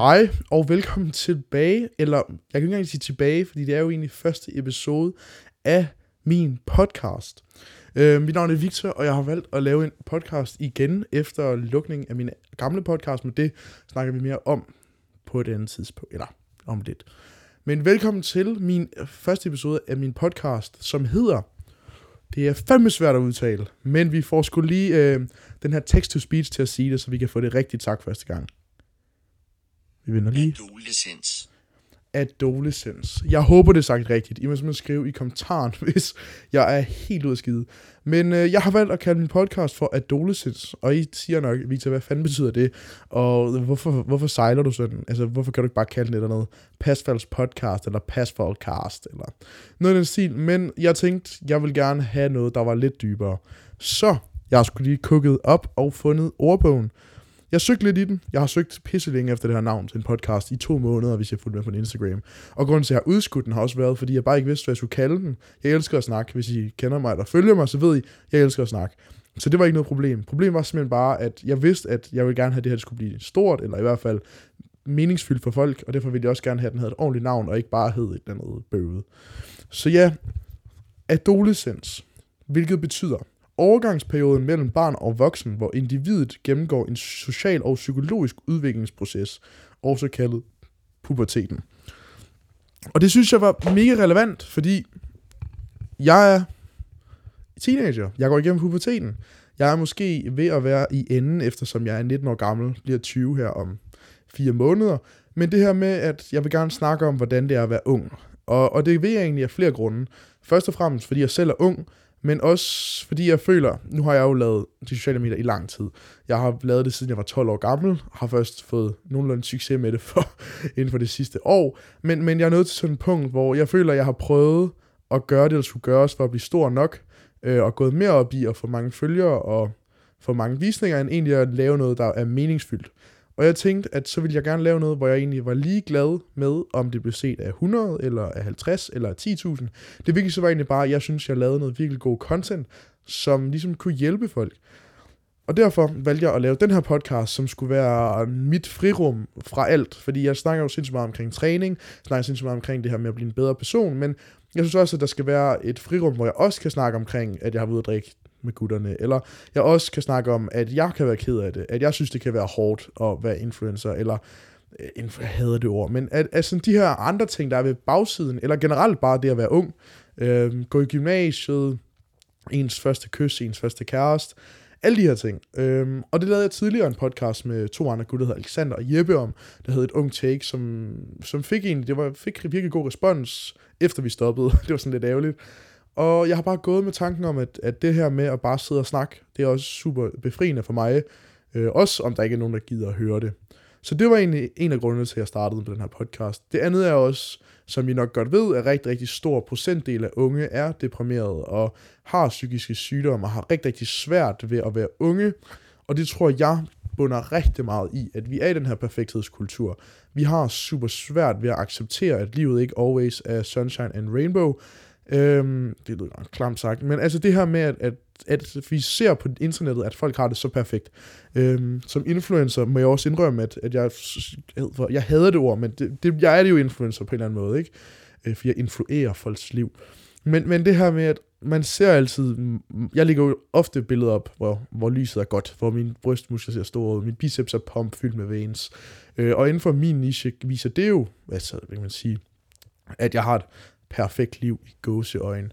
Hej og velkommen tilbage, eller jeg kan ikke engang sige tilbage, fordi det er jo egentlig første episode af min podcast. Øh, mit navn er Victor, og jeg har valgt at lave en podcast igen efter lukningen af min gamle podcast, men det snakker vi mere om på et andet tidspunkt, eller om lidt. Men velkommen til min første episode af min podcast, som hedder det er fandme svært at udtale, men vi får sgu lige øh, den her text-to-speech til at sige det, så vi kan få det rigtigt sagt første gang. Vi vender lige. Adolescens. Adolescence. Jeg håber, det er sagt rigtigt. I må simpelthen skrive i kommentaren, hvis jeg er helt ud af skide. Men øh, jeg har valgt at kalde min podcast for Adolescence, og I siger nok, Victor, hvad fanden betyder det? Og hvorfor, hvorfor sejler du sådan? Altså, hvorfor kan du ikke bare kalde det noget Pasfalds podcast, eller Pasfaldcast, eller noget i den stil? Men jeg tænkte, jeg vil gerne have noget, der var lidt dybere. Så jeg har skulle lige kukket op og fundet ordbogen, jeg søgte lidt i den. Jeg har søgt pisse længe efter det her navn til en podcast i to måneder, hvis jeg fulgte med på Instagram. Og grunden til, at jeg har udskudt den, har også været, fordi jeg bare ikke vidste, hvad jeg skulle kalde den. Jeg elsker at snakke. Hvis I kender mig eller følger mig, så ved I, jeg elsker at snakke. Så det var ikke noget problem. Problemet var simpelthen bare, at jeg vidste, at jeg ville gerne have, at det her skulle blive stort, eller i hvert fald meningsfyldt for folk, og derfor ville jeg også gerne have, at den havde et ordentligt navn, og ikke bare hed et eller andet bøvet. Så ja, adolescens, hvilket betyder, overgangsperioden mellem barn og voksen, hvor individet gennemgår en social og psykologisk udviklingsproces, også kaldet puberteten. Og det synes jeg var mega relevant, fordi jeg er teenager. Jeg går igennem puberteten. Jeg er måske ved at være i enden, eftersom jeg er 19 år gammel, bliver 20 her om fire måneder. Men det her med, at jeg vil gerne snakke om, hvordan det er at være ung. Og, og det ved jeg egentlig af flere grunde. Først og fremmest, fordi jeg selv er ung, men også fordi jeg føler, nu har jeg jo lavet de sociale medier i lang tid. Jeg har lavet det siden jeg var 12 år gammel, har først fået nogenlunde succes med det for, inden for det sidste år. Men, men jeg er nået til sådan et punkt, hvor jeg føler, at jeg har prøvet at gøre det, der skulle gøres for at blive stor nok, øh, og gået mere op i at få mange følgere og få mange visninger, end egentlig at lave noget, der er meningsfyldt. Og jeg tænkte, at så ville jeg gerne lave noget, hvor jeg egentlig var lige glad med, om det blev set af 100, eller af 50, eller af 10.000. Det vigtigste så var egentlig bare, at jeg synes, jeg lavede noget virkelig god content, som ligesom kunne hjælpe folk. Og derfor valgte jeg at lave den her podcast, som skulle være mit frirum fra alt. Fordi jeg snakker jo sindssygt meget omkring træning, snakker sindssygt meget omkring det her med at blive en bedre person, men jeg synes også, at der skal være et frirum, hvor jeg også kan snakke omkring, at jeg har været ude at drikke med gutterne, eller jeg også kan snakke om, at jeg kan være ked af det, at jeg synes, det kan være hårdt at være influencer, eller øh, jeg hader det ord, men at, at sådan de her andre ting, der er ved bagsiden, eller generelt bare det at være ung, øh, gå i gymnasiet, ens første kys, ens første kæreste, alle de her ting. Øhm, og det lavede jeg tidligere en podcast med to andre gutter, der hedder Alexander og Jeppe om, der hed et ung take, som, som fik en, det var, fik virkelig god respons, efter vi stoppede. det var sådan lidt ærgerligt. Og jeg har bare gået med tanken om, at, at det her med at bare sidde og snakke, det er også super befriende for mig. Øh, også om der ikke er nogen, der gider at høre det. Så det var egentlig en af grundene til, at jeg startede med den her podcast. Det andet er også, som I nok godt ved, at rigtig, rigtig stor procentdel af unge er deprimerede og har psykiske sygdomme og har rigtig, rigtig svært ved at være unge. Og det tror jeg bunder rigtig meget i, at vi er i den her perfekthedskultur. Vi har super svært ved at acceptere, at livet ikke always er sunshine and rainbow, Øhm, det lyder nok klamt sagt, men altså det her med, at, at, at vi ser på internettet, at folk har det så perfekt. Øhm, som influencer må jeg også indrømme, at, at jeg, jeg hader det ord, men det, det, jeg er det jo influencer på en eller anden måde, ikke? Øh, for jeg influerer folks liv. Men, men det her med, at man ser altid, jeg lægger jo ofte billeder op, hvor, hvor lyset er godt, hvor min brystmuskler ser store ud, min biceps er pump fyldt med veins. Øh, og inden for min niche viser det jo, altså, hvad kan man sige, at jeg har et perfekt liv i gåseøjen.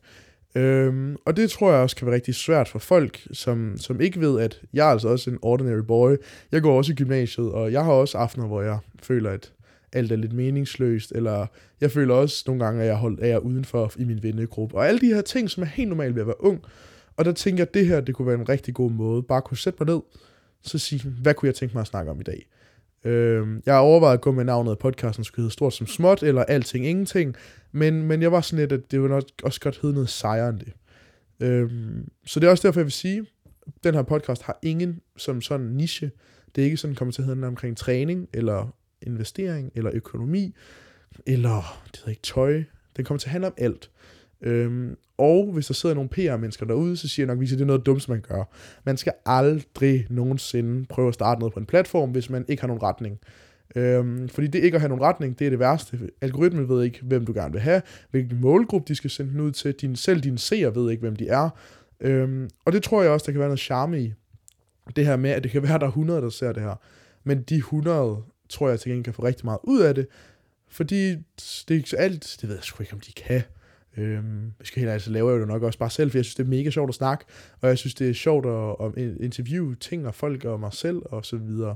Øhm, og det tror jeg også kan være rigtig svært for folk, som, som ikke ved, at jeg er altså også en ordinary boy. Jeg går også i gymnasiet, og jeg har også aftener, hvor jeg føler, at alt er lidt meningsløst, eller jeg føler også nogle gange, at jeg, hold, er udenfor i min vennegruppe. Og alle de her ting, som er helt normalt ved at være ung. Og der tænker jeg, at det her, det kunne være en rigtig god måde, bare kunne sætte mig ned, så sige, hvad kunne jeg tænke mig at snakke om i dag? Øh, jeg har overvejet at gå med navnet af podcasten, skulle hedde Stort som Småt, eller Alting Ingenting, men, men jeg var sådan lidt, at det ville også godt hedde noget sejere end det. Øh, så det er også derfor, jeg vil sige, at den her podcast har ingen som sådan niche. Det er ikke sådan, kommer til at hedde omkring træning, eller investering, eller økonomi, eller det hedder ikke tøj. Den kommer til at handle om alt. Øhm, og hvis der sidder nogle PR-mennesker derude, så siger jeg nok, at det er noget dumt, som man gør. Man skal aldrig nogensinde prøve at starte noget på en platform, hvis man ikke har nogen retning. Øhm, fordi det ikke at have nogen retning, det er det værste. Algoritmen ved ikke, hvem du gerne vil have, hvilken målgruppe de skal sende den ud til. Din, selv dine seere ved ikke, hvem de er. Øhm, og det tror jeg også, der kan være noget charme i. Det her med, at det kan være, der er 100, der ser det her. Men de 100, tror jeg til gengæld kan få rigtig meget ud af det. Fordi det er ikke alt, det ved jeg sgu ikke, om de kan. Øhm, jeg skal helt altså laver jeg det nok også bare selv, for jeg synes, det er mega sjovt at snakke, og jeg synes, det er sjovt at, at øh, interviewe ting og folk og mig selv og så videre.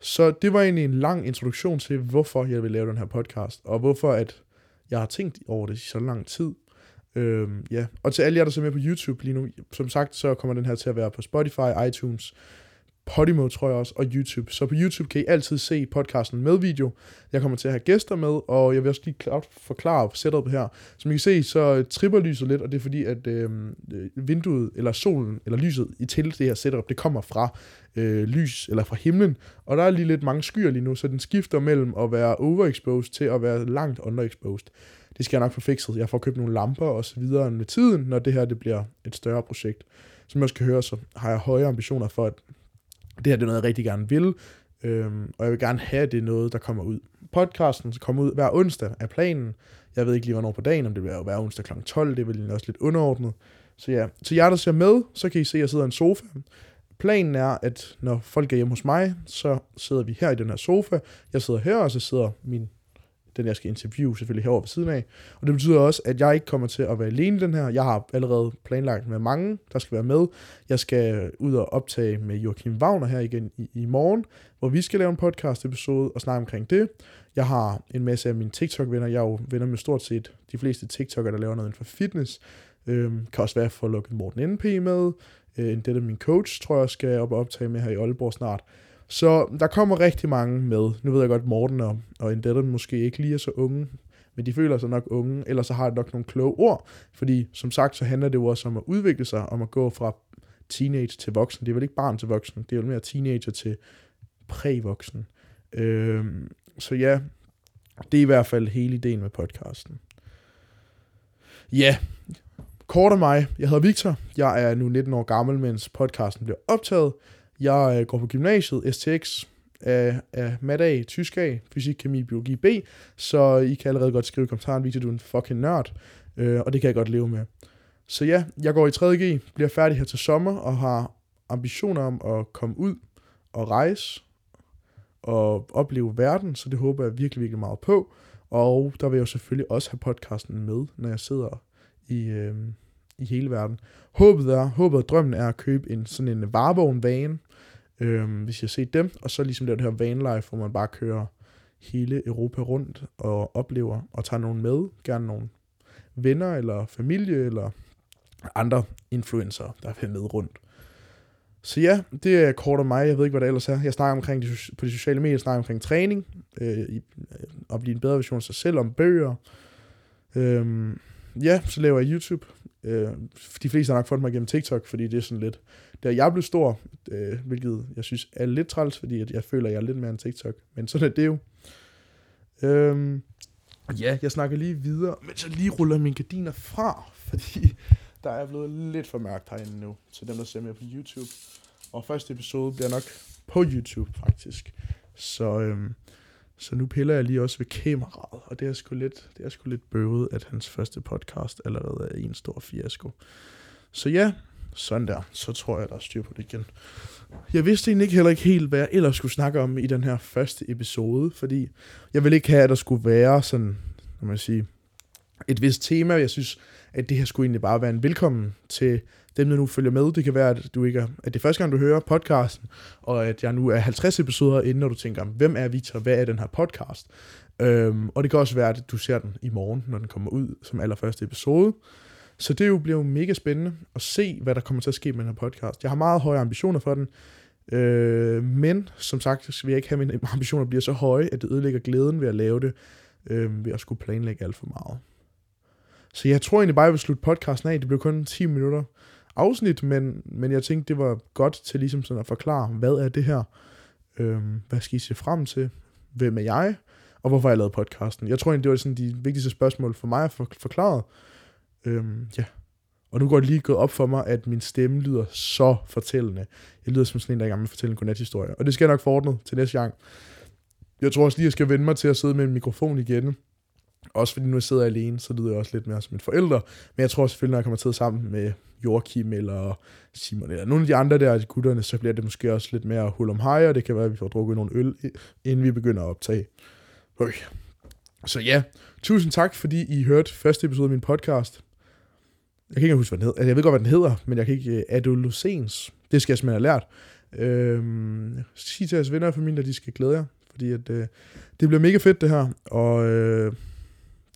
Så det var egentlig en lang introduktion til, hvorfor jeg vil lave den her podcast, og hvorfor at jeg har tænkt over det i så lang tid. Øhm, ja. Og til alle jer, der ser med på YouTube lige nu, som sagt, så kommer den her til at være på Spotify, iTunes, Podimo tror jeg også, og YouTube. Så på YouTube kan I altid se podcasten med video. Jeg kommer til at have gæster med, og jeg vil også lige klart forklare setupet her. Som I kan se, så øh, tripper lyset lidt, og det er fordi, at øh, øh, vinduet, eller solen, eller lyset i til det her setup, det kommer fra øh, lys, eller fra himlen. Og der er lige lidt mange skyer lige nu, så den skifter mellem at være overexposed til at være langt underexposed. Det skal jeg nok få fikset. Jeg får købt nogle lamper og så videre med tiden, når det her det bliver et større projekt. Som jeg også kan høre, så har jeg høje ambitioner for, at det her det er noget, jeg rigtig gerne vil, øhm, og jeg vil gerne have, at det er noget, der kommer ud. Podcasten skal komme ud hver onsdag af planen. Jeg ved ikke lige, hvornår på dagen, om det bliver hver onsdag kl. 12, det er vel også lidt underordnet. Så ja, til jer, der ser med, så kan I se, at jeg sidder i en sofa. Planen er, at når folk er hjemme hos mig, så sidder vi her i den her sofa. Jeg sidder her, og så sidder min den jeg skal interviewe selvfølgelig herovre ved siden af. Og det betyder også, at jeg ikke kommer til at være alene i den her. Jeg har allerede planlagt med mange, der skal være med. Jeg skal ud og optage med Joachim Wagner her igen i, i morgen, hvor vi skal lave en podcast episode og snakke omkring det. Jeg har en masse af mine TikTok-venner. Jeg er jo venner med stort set de fleste TikTok'ere, der laver noget inden for fitness. Øhm, kan også være for at lukke Morten NP med. Øh, en det er min coach, tror jeg, skal op og optage med her i Aalborg snart. Så der kommer rigtig mange med. Nu ved jeg godt, Morten og, og Endetta måske ikke lige er så unge, men de føler sig nok unge, eller så har de nok nogle kloge ord, fordi som sagt, så handler det jo også om at udvikle sig, om at gå fra teenage til voksen. Det er vel ikke barn til voksen, det er vel mere teenager til prævoksen. Øhm, så ja, det er i hvert fald hele ideen med podcasten. Ja, kort af mig. Jeg hedder Victor. Jeg er nu 19 år gammel, mens podcasten bliver optaget. Jeg øh, går på gymnasiet, STX, af, af mat A, tysk A, fysik, kemi, biologi B, så I kan allerede godt skrive i kommentaren, Victor, du er en fucking nørd, øh, og det kan jeg godt leve med. Så ja, jeg går i 3.G, bliver færdig her til sommer, og har ambitioner om at komme ud og rejse, og opleve verden, så det håber jeg virkelig, virkelig meget på. Og der vil jeg jo selvfølgelig også have podcasten med, når jeg sidder i, øh, i hele verden. Håbet er, håbet og drømmen er at købe en sådan en varevogn van, øh, hvis jeg ser dem, og så ligesom det her vanlife, hvor man bare kører hele Europa rundt og oplever og tager nogen med, gerne nogle venner eller familie eller andre influencer, der er med rundt. Så ja, det er kort om mig. Jeg ved ikke, hvad det ellers er. Jeg snakker omkring de, på de sociale medier, jeg snakker omkring træning, øh, i, øh, at blive en bedre version af sig selv, om bøger. Øh, ja, så laver jeg YouTube. Øh, de fleste har nok fundet mig gennem TikTok, fordi det er sådan lidt, da jeg blev stor, øh, hvilket jeg synes er lidt træls, fordi at jeg føler, at jeg er lidt mere end TikTok, men sådan er det jo. Øh, ja, jeg snakker lige videre, men så lige ruller mine gardiner fra, fordi der er blevet lidt for mørkt herinde nu, til dem, der ser med på YouTube. Og første episode bliver nok på YouTube, faktisk. Så, øhm, så nu piller jeg lige også ved kameraet, og det er sgu lidt, det er sgu lidt bøvet, at hans første podcast allerede er en stor fiasko. Så ja, sådan der, så tror jeg, der er styr på det igen. Jeg vidste egentlig ikke heller ikke helt, hvad jeg ellers skulle snakke om i den her første episode, fordi jeg ville ikke have, at der skulle være sådan, når man sige, et vist tema. Jeg synes, at det her skulle egentlig bare være en velkommen til dem, der nu følger med. Det kan være, at, du ikke er, at det er første gang, du hører podcasten, og at jeg nu er 50 episoder inde, når du tænker, hvem er Victor, hvad er den her podcast? Øhm, og det kan også være, at du ser den i morgen, når den kommer ud som allerførste episode. Så det jo bliver jo mega spændende at se, hvad der kommer til at ske med den her podcast. Jeg har meget høje ambitioner for den, øh, men som sagt, så vil jeg ikke have, at mine ambitioner bliver så høje, at det ødelægger glæden ved at lave det, øh, ved at skulle planlægge alt for meget. Så jeg tror egentlig bare, jeg vil slutte podcasten af. Det blev kun 10 minutter afsnit, men, men jeg tænkte, det var godt til ligesom sådan at forklare, hvad er det her? Øhm, hvad skal I se frem til? Hvem er jeg? Og hvorfor har jeg lavet podcasten? Jeg tror egentlig, det var sådan de vigtigste spørgsmål for mig at forklare. forklaret. Øhm, ja. Og nu går det lige gået op for mig, at min stemme lyder så fortællende. Jeg lyder som sådan en, der er i gang med at fortælle en godnat-historie. Og det skal jeg nok forordne til næste gang. Jeg tror også lige, jeg skal vende mig til at sidde med en mikrofon igen. Også fordi nu jeg sidder alene, så lyder jeg også lidt mere som en forælder. Men jeg tror selvfølgelig, når jeg kommer til sammen med Joachim eller Simon eller nogle af de andre der, gutterne, så bliver det måske også lidt mere hul om hej, og det kan være, at vi får drukket nogle øl, inden vi begynder at optage. Øh. Så ja, tusind tak, fordi I hørte første episode af min podcast. Jeg kan ikke huske, hvad den hedder. Altså, jeg ved godt, hvad den hedder, men jeg kan ikke... Øh, adolescens. Det skal jeg simpelthen have lært. Øhm, sig til jeres venner og familie, at de skal glæde jer, fordi at, øh, det bliver mega fedt det her, og øh,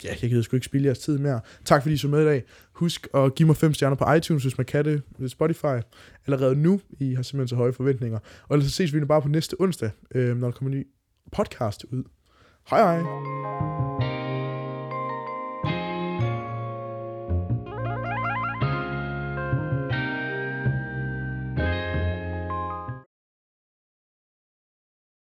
ja, jeg gider sgu ikke spille jeres tid mere. Tak fordi I så med i dag. Husk at give mig 5 stjerner på iTunes, hvis man kan det, ved Spotify. Allerede nu, I har simpelthen så høje forventninger. Og ellers så ses vi nu bare på næste onsdag, øh, når der kommer en ny podcast ud. Hej hej!